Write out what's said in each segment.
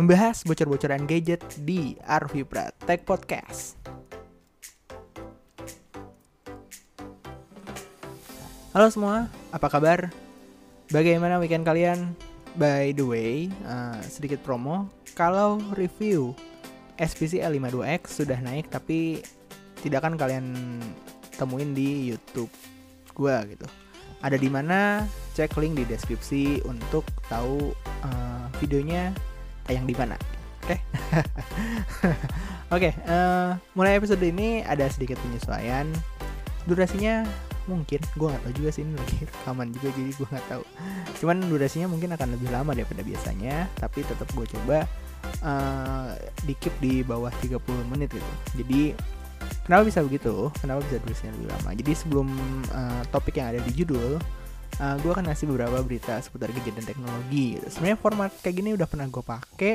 membahas bocor-bocoran gadget di Arvipra Tech Podcast. Halo semua, apa kabar? Bagaimana weekend kalian? By the way, uh, sedikit promo, kalau review SPC L52X sudah naik tapi tidak akan kalian temuin di YouTube gua gitu. Ada di mana? Cek link di deskripsi untuk tahu uh, videonya tayang di mana. Oke. Oke, uh, mulai episode ini ada sedikit penyesuaian. Durasinya mungkin gue nggak tahu juga sih ini lagi rekaman juga jadi gue nggak tahu. Cuman durasinya mungkin akan lebih lama daripada biasanya, tapi tetap gue coba uh, di keep di bawah 30 menit gitu. Jadi Kenapa bisa begitu? Kenapa bisa durasinya lebih lama? Jadi sebelum uh, topik yang ada di judul, uh, gue akan ngasih beberapa berita seputar dan teknologi. Gitu. Sebenarnya format kayak gini udah pernah gue pakai.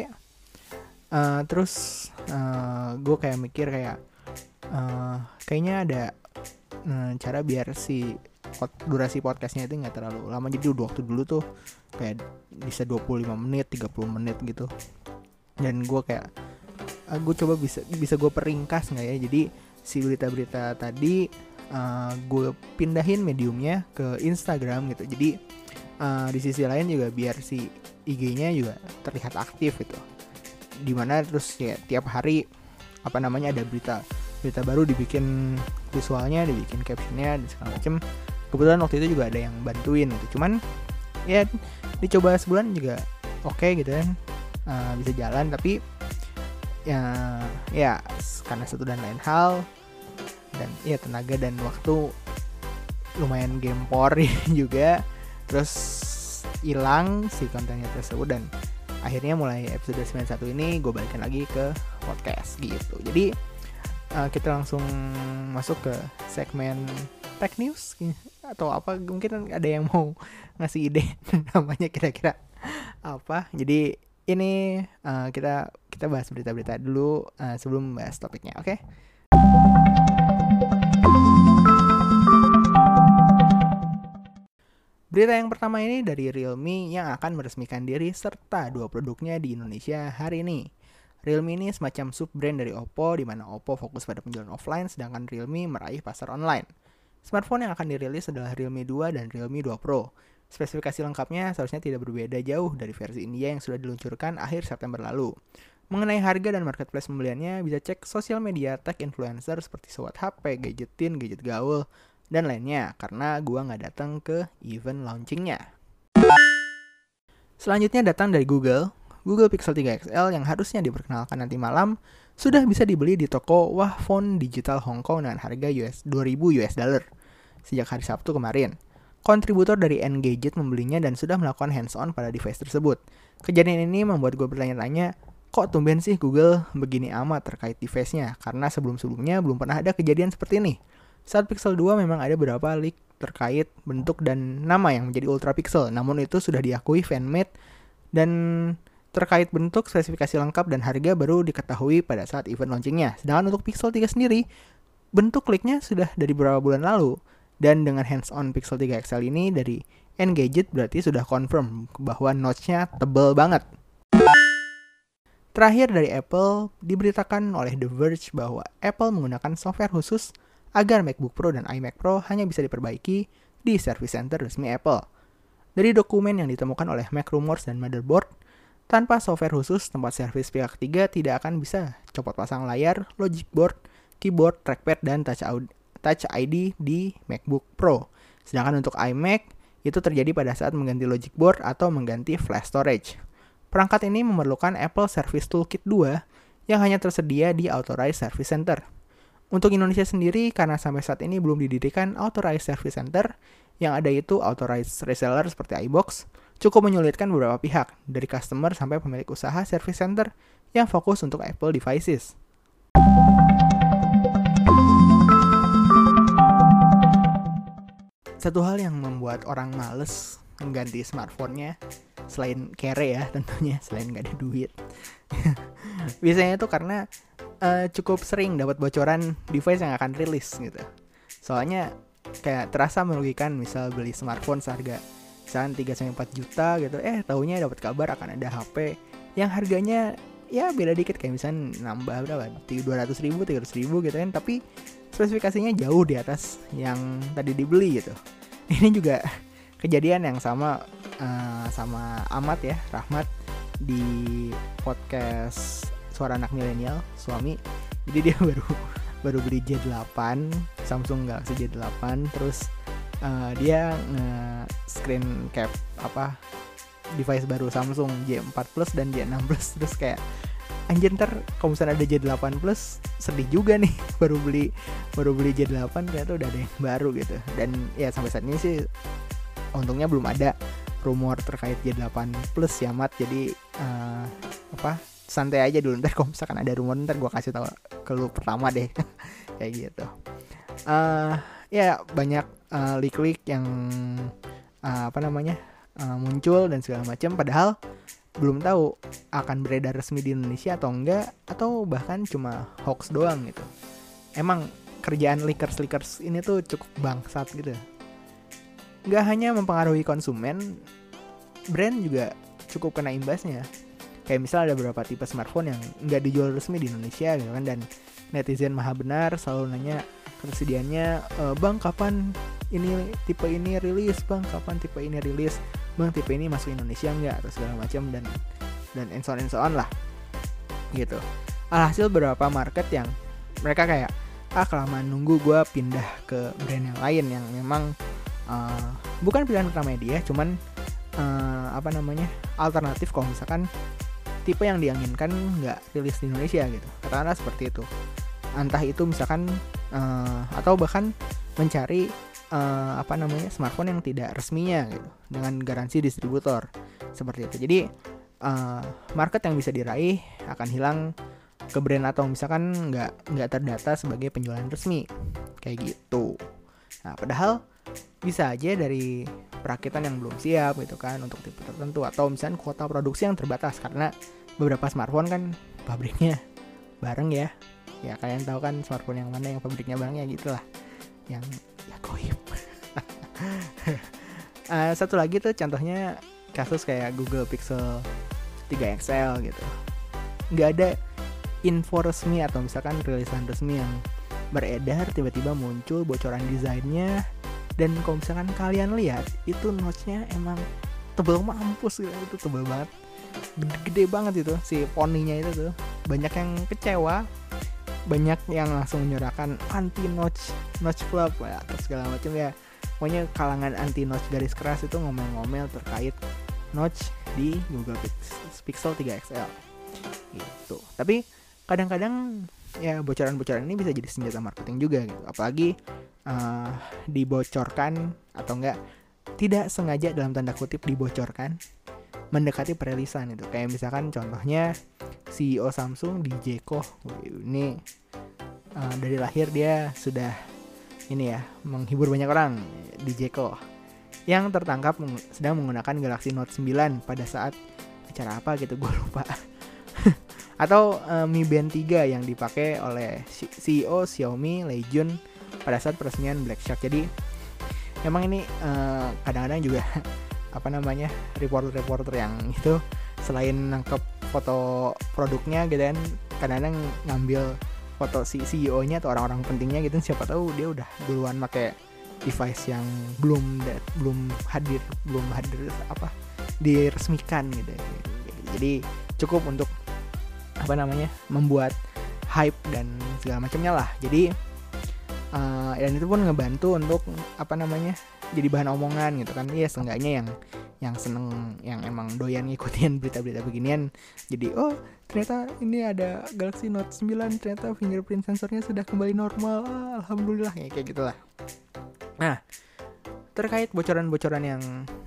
Uh, terus uh, gue kayak mikir kayak uh, kayaknya ada uh, cara biar si pod, durasi podcastnya itu nggak terlalu lama. Jadi udah waktu dulu tuh kayak bisa 25 menit, 30 menit gitu. Dan gue kayak uh, gue coba bisa bisa gue peringkas nggak ya? Jadi si berita-berita tadi uh, gue pindahin mediumnya ke Instagram gitu. Jadi uh, di sisi lain juga biar si IG-nya juga terlihat aktif gitu. Di mana terus ya tiap hari apa namanya ada berita berita baru dibikin visualnya dibikin captionnya dan segala macem. Kebetulan waktu itu juga ada yang bantuin gitu. Cuman ya dicoba sebulan juga oke okay, gitu kan. Uh, bisa jalan. Tapi ya ya karena satu dan lain hal dan ya tenaga dan waktu lumayan gempor juga. Terus hilang si kontennya tersebut dan akhirnya mulai episode 91 ini gue balikin lagi ke podcast gitu. Jadi uh, kita langsung masuk ke segmen tech news atau apa mungkin ada yang mau ngasih ide namanya kira-kira apa. Jadi ini uh, kita kita bahas berita-berita dulu uh, sebelum bahas topiknya oke? okay? Berita yang pertama ini dari Realme yang akan meresmikan diri serta dua produknya di Indonesia hari ini. Realme ini semacam sub-brand dari Oppo di mana Oppo fokus pada penjualan offline sedangkan Realme meraih pasar online. Smartphone yang akan dirilis adalah Realme 2 dan Realme 2 Pro. Spesifikasi lengkapnya seharusnya tidak berbeda jauh dari versi India yang sudah diluncurkan akhir September lalu. Mengenai harga dan marketplace pembeliannya, bisa cek sosial media tech influencer seperti Sobat HP, Gadgetin, Gadget Gaul, dan lainnya karena gua nggak datang ke event launchingnya. Selanjutnya datang dari Google. Google Pixel 3 XL yang harusnya diperkenalkan nanti malam sudah bisa dibeli di toko Wah Phone Digital Hong Kong dengan harga US 2000 US dollar sejak hari Sabtu kemarin. Kontributor dari Engadget membelinya dan sudah melakukan hands-on pada device tersebut. Kejadian ini membuat gue bertanya-tanya, kok tumben sih Google begini amat terkait device-nya? Karena sebelum-sebelumnya belum pernah ada kejadian seperti ini. Saat Pixel 2 memang ada beberapa leak terkait bentuk dan nama yang menjadi Ultra Pixel, namun itu sudah diakui fanmade dan terkait bentuk, spesifikasi lengkap dan harga baru diketahui pada saat event launchingnya. Sedangkan untuk Pixel 3 sendiri, bentuk leaknya sudah dari beberapa bulan lalu. Dan dengan hands-on Pixel 3 XL ini dari Engadget berarti sudah confirm bahwa notch-nya tebel banget. Terakhir dari Apple, diberitakan oleh The Verge bahwa Apple menggunakan software khusus agar MacBook Pro dan iMac Pro hanya bisa diperbaiki di service center resmi Apple. Dari dokumen yang ditemukan oleh Mac Rumors dan Motherboard, tanpa software khusus, tempat servis pihak ketiga tidak akan bisa copot pasang layar, logic board, keyboard, trackpad, dan touch, touch ID di MacBook Pro. Sedangkan untuk iMac, itu terjadi pada saat mengganti logic board atau mengganti flash storage. Perangkat ini memerlukan Apple Service Toolkit 2 yang hanya tersedia di Authorized Service Center. Untuk Indonesia sendiri, karena sampai saat ini belum didirikan authorized service center, yang ada itu authorized reseller seperti iBox, cukup menyulitkan beberapa pihak, dari customer sampai pemilik usaha service center yang fokus untuk Apple devices. Satu hal yang membuat orang males mengganti smartphone-nya selain kere ya tentunya selain nggak ada duit biasanya itu karena uh, cukup sering dapat bocoran device yang akan rilis gitu. Soalnya kayak terasa merugikan misal beli smartphone seharga misalnya 3 sampai 4 juta gitu. Eh, tahunya dapat kabar akan ada HP yang harganya ya beda dikit kayak misalnya nambah berapa dua ratus ribu tiga ratus ribu gitu kan tapi spesifikasinya jauh di atas yang tadi dibeli gitu ini juga kejadian yang sama uh, sama Amat ya Rahmat di podcast suara anak milenial suami. Jadi dia baru baru beli J8 Samsung Galaxy J8 terus uh, dia nge screen cap apa device baru Samsung J4 Plus dan J6 Plus. Terus kayak anjir ntar kalau misalnya ada J8 Plus sedih juga nih. Baru beli baru beli J8 ternyata udah ada yang baru gitu. Dan ya sampai saat ini sih untungnya belum ada rumor terkait J8 Plus ya Mat. Jadi uh, apa santai aja dulu. Ntar kalau misalkan ada rumor ntar gue kasih tahu ke lu pertama deh. Kayak gitu. Uh, ya banyak uh, leak-leak yang uh, apa namanya uh, muncul dan segala macam padahal belum tahu akan beredar resmi di Indonesia atau enggak atau bahkan cuma hoax doang gitu. Emang kerjaan leakers leakers ini tuh cukup bangsat gitu. Nggak hanya mempengaruhi konsumen brand juga cukup kena imbasnya kayak misal ada beberapa tipe smartphone yang nggak dijual resmi di Indonesia gitu kan. Dan netizen maha benar selalu nanya ketersediaannya e, bang kapan ini tipe ini rilis? Bang kapan tipe ini rilis? Bang tipe ini masuk Indonesia nggak? Atau segala macam dan dan and so on on lah. Gitu. Alhasil beberapa market yang mereka kayak ah kelamaan nunggu gue pindah ke brand yang lain yang memang uh, bukan pilihan pertama dia cuman uh, apa namanya alternatif kalau misalkan tipe yang diinginkan nggak rilis di Indonesia gitu. Katakanlah seperti itu. Entah itu misalkan uh, atau bahkan mencari uh, apa namanya smartphone yang tidak resminya gitu dengan garansi distributor. Seperti itu. Jadi uh, market yang bisa diraih akan hilang ke brand atau misalkan nggak nggak terdata sebagai penjualan resmi. Kayak gitu. Nah padahal bisa aja dari perakitan yang belum siap gitu kan untuk tipe tertentu. Atau misalnya kuota produksi yang terbatas karena beberapa smartphone kan pabriknya bareng ya. Ya kalian tahu kan smartphone yang mana yang pabriknya barengnya gitulah. Yang ya goib. Uh, satu lagi tuh contohnya kasus kayak Google Pixel 3 XL gitu. Nggak ada info resmi atau misalkan rilisan resmi yang beredar tiba-tiba muncul bocoran desainnya dan kalau misalkan kalian lihat itu notchnya emang tebel mampus gitu. Itu tebel banget. Gede-gede banget itu si poninya itu tuh. Banyak yang kecewa banyak yang langsung menyerahkan anti notch notch club ya, atau segala macam ya. Pokoknya kalangan anti notch garis keras itu ngomel-ngomel terkait notch di Google Pixel 3 XL gitu. Tapi kadang-kadang ya bocoran-bocoran ini bisa jadi senjata marketing juga gitu. Apalagi uh, dibocorkan atau enggak tidak sengaja dalam tanda kutip dibocorkan mendekati perilisan itu. Kayak misalkan contohnya CEO Samsung di Jeko. Ini uh, dari lahir dia sudah ini ya menghibur banyak orang di Jeko. Yang tertangkap sedang menggunakan Galaxy Note 9 pada saat acara apa gitu gue lupa atau uh, Mi Band 3 yang dipakai oleh CEO Xiaomi Lei pada saat peresmian Black Shark. Jadi memang ini uh, kadang-kadang juga apa namanya reporter-reporter yang itu selain nangkep foto produknya gitu kan kadang-kadang ngambil foto si CEO-nya atau orang-orang pentingnya gitu siapa tahu dia udah duluan pakai device yang belum belum hadir belum hadir apa diresmikan gitu. Jadi cukup untuk apa namanya membuat hype dan segala macamnya lah. Jadi uh, dan itu pun ngebantu untuk apa namanya jadi bahan omongan gitu kan. Iya seenggaknya yang yang seneng yang emang doyan ngikutin berita-berita beginian jadi oh ternyata ini ada Galaxy Note 9 ternyata fingerprint sensornya sudah kembali normal ah, alhamdulillah ya, kayak gitulah. Nah terkait bocoran-bocoran yang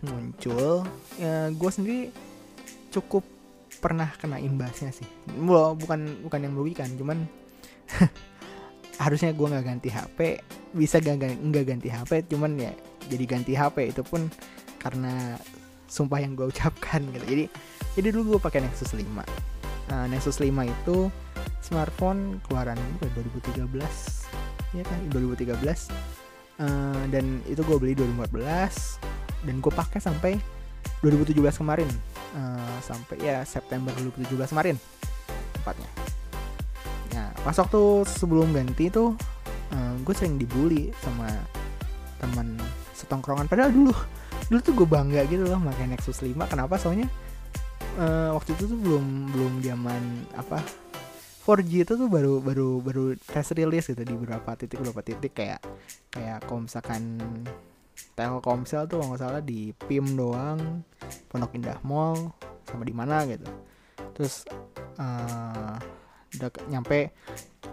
muncul ya, gue sendiri cukup pernah kena imbasnya sih. Bukan bukan yang merugikan cuman harusnya gue nggak ganti HP bisa gak nggak ganti HP cuman ya jadi ganti HP itu pun karena sumpah yang gue ucapkan gitu. Jadi jadi dulu gue pakai Nexus 5 nah, Nexus 5 itu smartphone keluaran 2013 ya kan? 2013 uh, eh, dan itu gue beli 2014 dan gue pakai sampai 2017 kemarin uh, sampai ya September 2017 kemarin tepatnya. Nah pas waktu sebelum ganti tuh uh, gue sering dibully sama teman setongkrongan. Padahal dulu dulu tuh gue bangga gitu loh pakai Nexus 5 kenapa? Soalnya uh, waktu itu tuh belum belum zaman apa 4G itu tuh baru baru baru test release gitu di beberapa titik beberapa titik. Kayak kayak kalau misalkan Telkomsel tuh kalau nggak salah di PIM doang Pondok Indah Mall sama di mana gitu. Terus uh, udah nyampe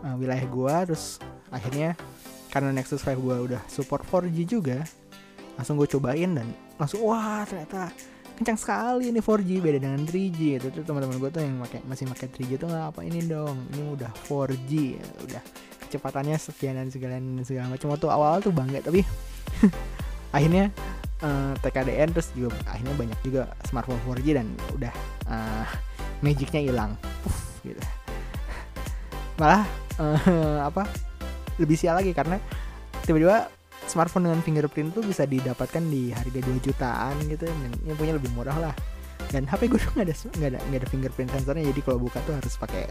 uh, wilayah gua terus akhirnya karena Nexus 5 gua udah support 4G juga langsung gue cobain dan langsung wah ternyata kencang sekali ini 4G beda dengan 3G itu tuh teman-teman gue tuh yang pakai masih pakai 3G tuh nggak apa ini dong ini udah 4G ya, udah kecepatannya sekian dan segala segala macam waktu awal tuh bangga tapi akhirnya uh, eh, TKDN terus juga akhirnya banyak juga smartphone 4G dan udah uh, magicnya hilang. Gitu. Malah uh, apa lebih sial lagi karena tiba-tiba smartphone dengan fingerprint tuh bisa didapatkan di harga 2 jutaan gitu yang punya lebih murah lah. Dan HP gue tuh nggak ada nggak ada ada fingerprint sensornya jadi kalau buka tuh harus pakai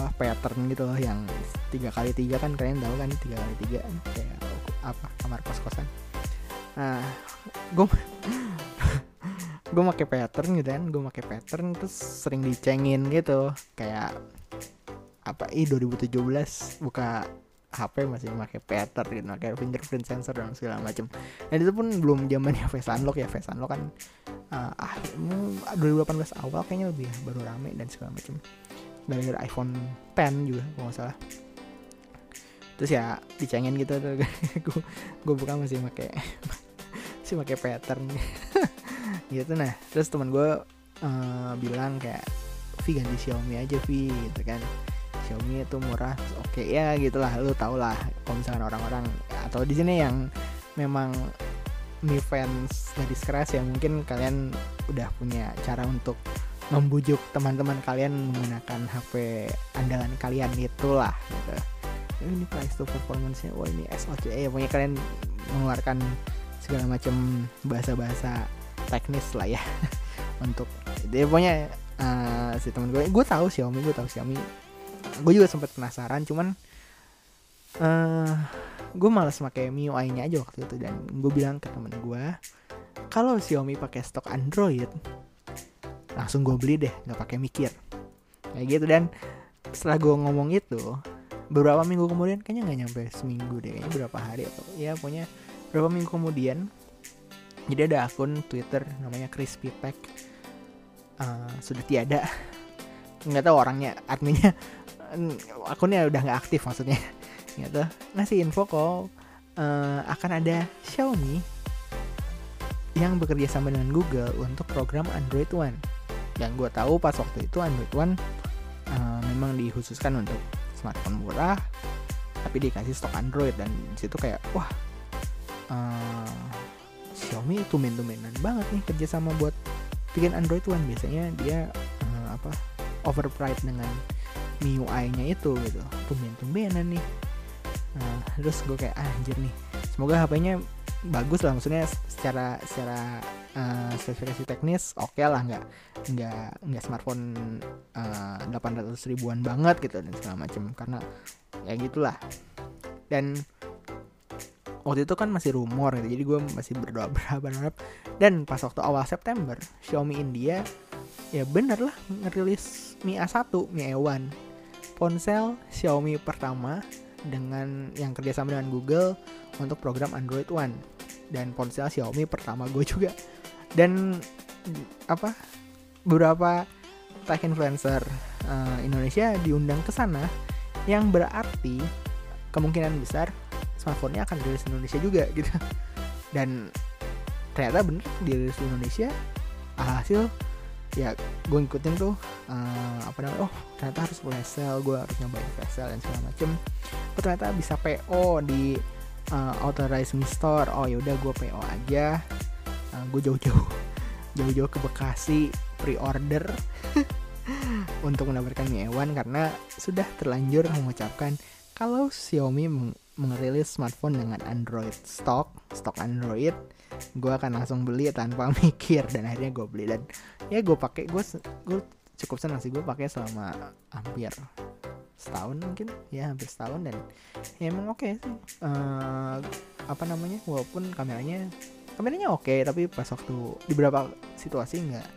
uh, pattern gitu loh yang tiga kali tiga kan kalian tahu kan tiga kali tiga kayak apa kamar kos kosan nah gue gue pakai pattern gitu kan gue pakai pattern terus sering dicengin gitu. Kayak apa ih 2017 buka HP masih pakai pattern gitu pakai fingerprint sensor dan segala macam dan itu pun belum zamannya face unlock ya face unlock kan uh, akhir 2018 awal kayaknya lebih baru rame dan segala macam dari iPhone 10 juga kalau nggak salah. Terus ya dicengin gitu gue gue buka masih pakai masih pakai pattern. Gitu nah terus teman gue uh, bilang kayak Vi ganti Xiaomi aja Vi gitu kan. Xiaomi itu murah oke okay, ya gitulah lu tau lah kalau misalkan orang-orang atau di sini yang memang Mi fans dari keras ya mungkin kalian udah punya cara untuk membujuk teman-teman kalian menggunakan HP andalan kalian itulah gitu. Eh, ini price to performance nya wah ini SOC ya punya kalian mengeluarkan segala macam bahasa-bahasa teknis lah ya. Untuk dia punya uh, si teman gue gue tahu Xiaomi gue tahu Xiaomi. Gue juga sempat penasaran cuman uh, eh, gue malas pakai MIUI nya aja waktu itu. Dan gue bilang ke temen gue kalau Xiaomi pakai stok Android langsung gue beli deh nggak pakai mikir. Kayak gitu. Dan setelah gue ngomong itu beberapa minggu kemudian kayaknya nggak nyampe seminggu deh kayaknya berapa hari atau ya pokoknya beberapa minggu kemudian jadi ada akun Twitter namanya Crispy Pack. Uh, sudah tiada. Nggak tahu orangnya adminnya. Akunnya udah nggak aktif maksudnya. Gitu ngasih info kok uh, akan ada Xiaomi yang bekerja sama dengan Google untuk program Android One. Yang gue tahu pas waktu itu Android One uh, memang dikhususkan untuk smartphone murah tapi dikasih stok Android dan di situ kayak wah uh, Xiaomi tumen-tumenan banget nih kerjasama buat bikin Android One. Biasanya dia uh, apa overpriced dengan MIUI-nya itu gitu. Tumben-tumbenan nih. Nah, terus gue kayak ah, anjir nih. Semoga HP-nya bagus lah. Maksudnya secara secara uh, spesifikasi teknis oke okay lah. Nggak nggak nggak smartphone uh, eh, 800 ribuan banget gitu dan segala macam karena ya gitulah. Dan waktu itu kan masih rumor gitu jadi gue masih berdoa berharap dan pas waktu awal September Xiaomi India ya bener lah ngerilis Mi A1 Mi A1 ponsel Xiaomi pertama dengan yang kerjasama dengan Google untuk program Android One. Dan ponsel Xiaomi pertama gue juga. Dan apa beberapa tech influencer uh, Indonesia diundang ke sana yang berarti kemungkinan besar smartphone-nya akan dirilis di Indonesia juga gitu. Dan ternyata bener dirilis di Indonesia hasil ya gue ngikutin tuh uh, apa namanya oh ternyata harus flash sale gue harus nyobain sale dan segala macem. Oh ternyata bisa PO di uh, authorized me store? Oh yaudah gue PO aja. Uh, gue jauh-jauh jauh-jauh ke Bekasi pre-order untuk mendapatkan Mi A1 karena sudah terlanjur mengucapkan kalau Xiaomi merilis smartphone dengan Android stock, stock Android gue akan langsung beli tanpa mikir dan akhirnya gue beli. Dan ya gue pakai gue gue cukup senang sih gue pakai selama hampir setahun mungkin. Ya hampir setahun dan ya emang oke okay sih. Uh, apa namanya walaupun kameranya kameranya oke okay, tapi pas waktu di beberapa situasi nggak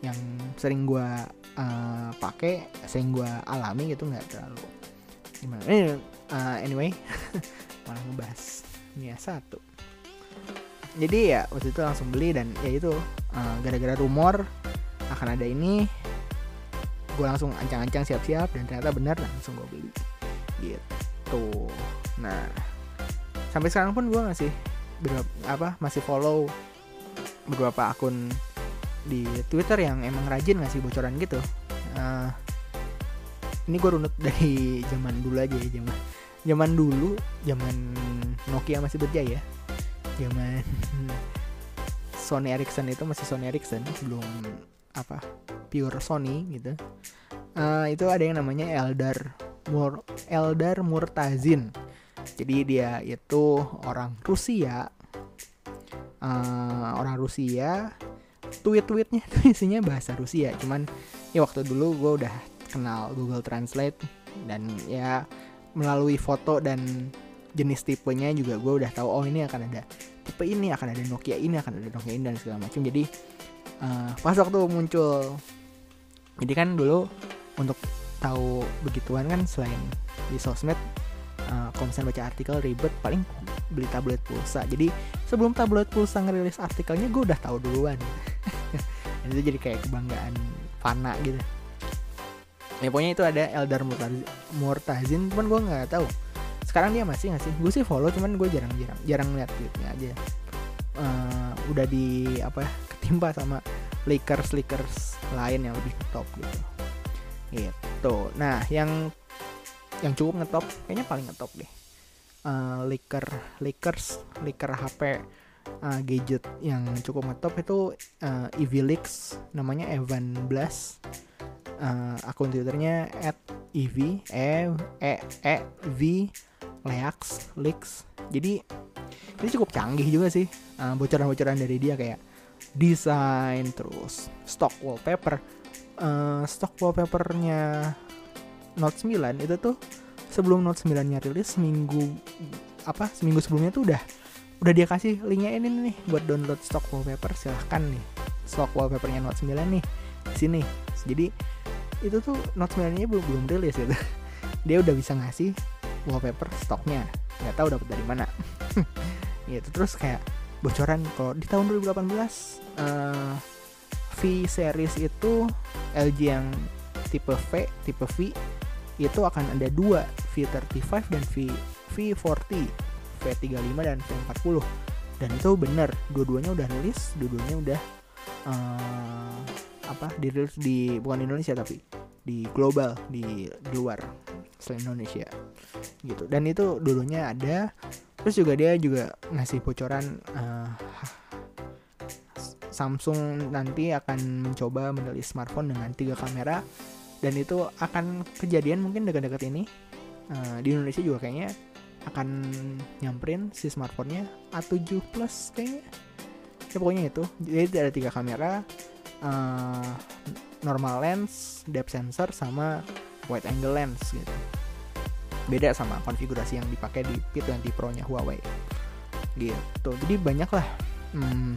yang sering gue uh, pakai sering gue alami gitu nggak terlalu gimana. Eh, uh, anyway malah ngebahas Mia satu. Jadi ya waktu itu langsung beli dan ya itu uh, gara-gara rumor akan ada ini gue langsung ancang-ancang siap-siap dan ternyata benar langsung gue beli. Gitu. Nah sampai sekarang pun gue masih berapa apa masih follow beberapa akun di Twitter yang emang rajin ngasih bocoran gitu. Uh, ini gue runut dari zaman dulu aja ya zaman zaman dulu zaman Nokia masih berjaya. Zaman Sony Ericsson itu masih Sony Ericsson belum apa pure Sony gitu. Uh, itu ada yang namanya Eldar Mur Eldar Murtazin. Jadi dia itu orang Rusia. Uh, orang Rusia tweet-tweetnya tuh isinya bahasa Rusia. Cuman ya waktu dulu gue udah kenal Google Translate dan ya melalui foto dan jenis tipenya juga gue udah tahu oh ini akan ada tipe ini akan ada Nokia ini akan ada Nokia ini dan segala macam. Jadi uh, pas waktu muncul jadi kan dulu untuk tahu begituan kan selain di sosmed uh, kalau baca artikel ribet paling beli tablet pulsa. Jadi sebelum tablet pulsa ngerilis artikelnya gue udah tahu duluan. Itu jadi kayak kebanggaan fana gitu ya pokoknya itu ada Eldar Murtazin cuman gue nggak tahu. Sekarang dia masih nggak sih? Gue sih follow cuman gue jarang jarang jarang lihat tweetnya aja. Uh, udah di apa ketimpa sama Lakers Lakers lain yang lebih top gitu. Gitu. Nah yang yang cukup ngetop kayaknya paling ngetop deh. Uh, Laker Lakers Laker HP uh, gadget yang cukup ngetop itu uh, namanya Evan Blast uh, akun twitternya at ev e e e v leax leaks. Jadi ini cukup canggih juga sih uh, bocoran-bocoran dari dia kayak desain terus stock wallpaper. Uh, stock wallpapernya Note 9 itu tuh sebelum Note 9 nya rilis seminggu apa seminggu sebelumnya tuh udah udah dia kasih linknya ini nih buat download stock wallpaper silahkan nih stock wallpapernya Note 9 nih sini. Jadi itu tuh Note 9 nya belum belum rilis gitu. Dia udah bisa ngasih wallpaper stoknya. Nggak tahu dapat dari mana. Gitu terus kayak bocoran kalau di tahun 2018 uh, V series itu LG yang tipe V tipe V itu akan ada dua V35 dan V V40 V35 dan V40 dan itu bener dua-duanya udah rilis dua-duanya udah uh, apa dirilis di bukan di Indonesia tapi di global di, luar selain Indonesia gitu. Dan itu dulunya ada terus juga dia juga ngasih bocoran uh, Samsung nanti akan mencoba merilis smartphone dengan tiga kamera dan itu akan kejadian mungkin dekat-dekat ini uh, di Indonesia juga kayaknya akan nyamperin si smartphone-nya A7 Plus kayaknya. Ya pokoknya itu. Jadi ada tiga kamera uh, normal lens, depth sensor sama wide angle lens gitu. Beda sama konfigurasi yang dipakai di P20 Pro-nya Huawei. Gitu. Jadi banyak lah hmm,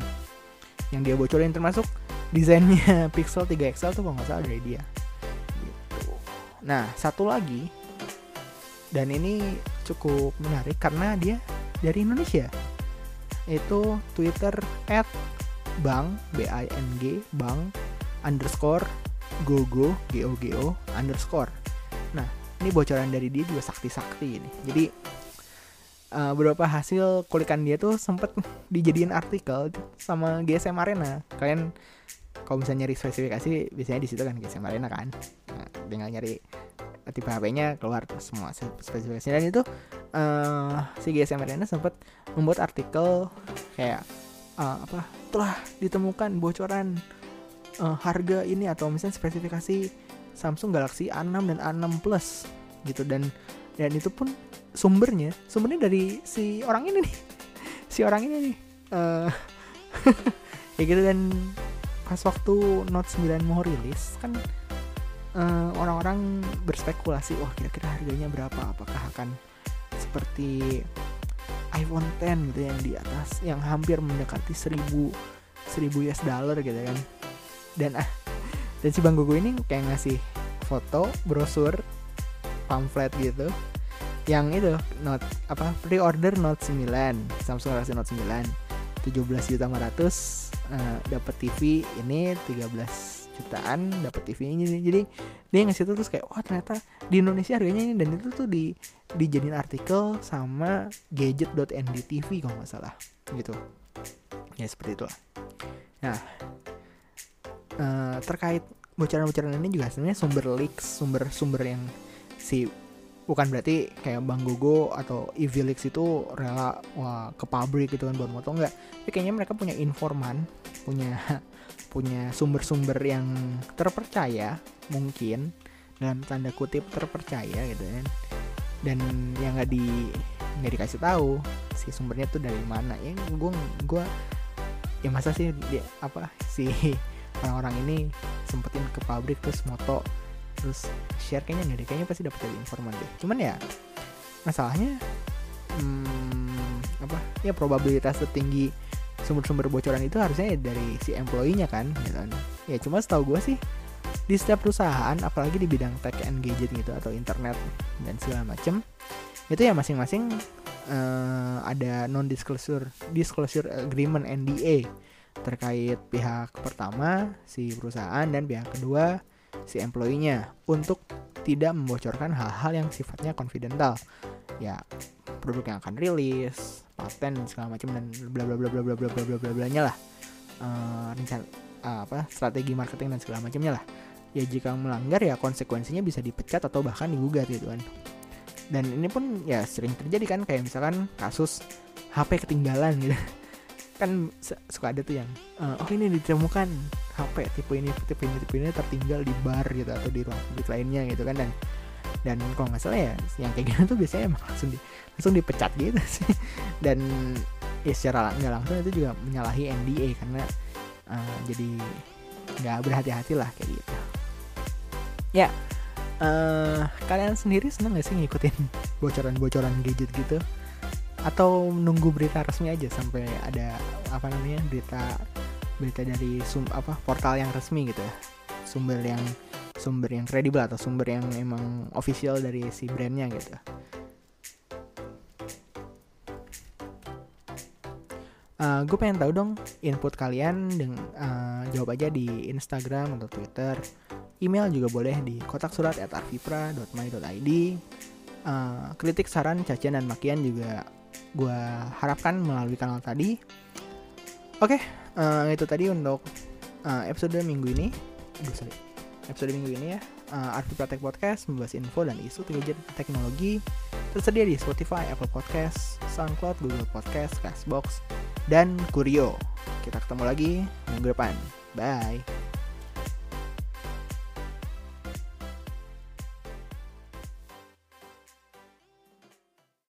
yang dia bocorin termasuk desainnya Pixel 3 XL tuh kalau nggak salah dari dia. Gitu. Nah, satu lagi dan ini cukup menarik karena dia dari Indonesia. Itu Twitter at bang b i n g bang underscore gogo g o g o underscore. Nah ini bocoran dari dia juga sakti sakti ini. Jadi uh, beberapa hasil kulikan dia tuh sempet dijadiin artikel sama GSM Arena. Kalian kalau misalnya nyari spesifikasi biasanya di situ kan GSM Arena kan. Nah, tinggal nyari tipe HP-nya keluar semua spesifikasi. Dan itu uh, si GSM Arena sempat membuat artikel kayak uh, apa telah ditemukan bocoran uh, harga ini atau misalnya spesifikasi Samsung Galaxy A6 dan A6 Plus gitu. Dan dan itu pun sumbernya sumbernya dari si orang ini nih. Si orang ini nih uh, ya gitu. Dan pas waktu Note 9 mau rilis kan orang orang-orang berspekulasi wah kira-kira harganya berapa? Apakah akan seperti iPhone 10 gitu yang di atas yang hampir mendekati 1000 1000 US dollar gitu kan. Dan ah dan si Bang Gogo ini kayak ngasih foto brosur pamflet gitu. Yang itu note apa pre-order Note 9 Samsung Galaxy Note 9 17 juta 500 uh, dapat TV ini 13 jutaan dapat TV ini. Jadi dia ngasih itu terus kayak wah ternyata di Indonesia harganya ini dan itu tuh di dijadiin artikel sama gadget.nd TV kalau nggak salah. Gitu. Ya seperti itulah nah uh, terkait bocoran-bocoran ini juga sebenarnya sumber leaks sumber-sumber yang si bukan berarti kayak Bang Gogo atau Evilix itu rela wah, ke pabrik gitu kan buat moto enggak. Tapi kayaknya mereka punya informan punya punya sumber-sumber yang terpercaya mungkin dalam tanda kutip terpercaya gitu kan dan yang nggak di nggak dikasih tahu si sumbernya tuh dari mana. Ya gue gue ya masa sih dia apa si orang-orang ini sempetin ke pabrik terus moto terus share kayaknya deh kayaknya pasti dapat dari informan deh. Cuman ya masalahnya hmm, apa ya probabilitas tertinggi sumber-sumber bocoran itu harusnya dari si employee-nya kan gitu kan. Ya cuma setahu gue sih di setiap perusahaan apalagi di bidang tech and gadget gitu atau internet dan segala macem itu ya masing-masing uh, ada non disclosure disclosure agreement NDA terkait pihak pertama si perusahaan dan pihak kedua si employee-nya untuk tidak membocorkan hal-hal yang sifatnya confidential. Ya, produk yang akan rilis, paten segala macam dan bla bla bla bla bla bla bla bla bla bla nya lah. Uh, rencana uh, apa strategi marketing dan segala macamnya lah. Ya jika melanggar ya konsekuensinya bisa dipecat atau bahkan digugat gitu kan. Dan ini pun ya sering terjadi kan kayak misalkan kasus HP ketinggalan gitu. Kan suka ada tuh yang uh, oh ini ditemukan HP tipe ini tipe ini tipe ini tertinggal di bar gitu atau di ruang publik lainnya gitu kan. Dan dan kalau nggak salah ya yang kayak gitu tuh biasanya emang langsung di langsung dipecat gitu sih. Dan ya secara nggak langsung itu juga menyalahi NDA karena uh, jadi nggak berhati-hati lah kayak gitu ya. Uh, kalian sendiri seneng gak sih ngikutin bocoran-bocoran gadget gitu? Atau nunggu berita resmi aja sampai ada apa namanya berita berita dari sum apa portal yang resmi gitu ya? Sumber yang sumber yang kredibel atau sumber yang emang official dari si brandnya gitu. Uh, gue pengen tahu dong input kalian dengan uh, jawab aja di Instagram atau Twitter email juga boleh di kotak surat at uh, kritik saran cacian dan makian juga gue harapkan melalui kanal tadi. Oke, okay, uh, eh, itu tadi untuk uh, episode minggu ini. Aduh, sorry. Episode minggu ini ya. Uh, Arti Pratek Podcast membahas info dan isu gadget teknologi tersedia di Spotify, Apple Podcast, SoundCloud, Google Podcast, Castbox, dan Kurio. Kita ketemu lagi minggu depan. Bye.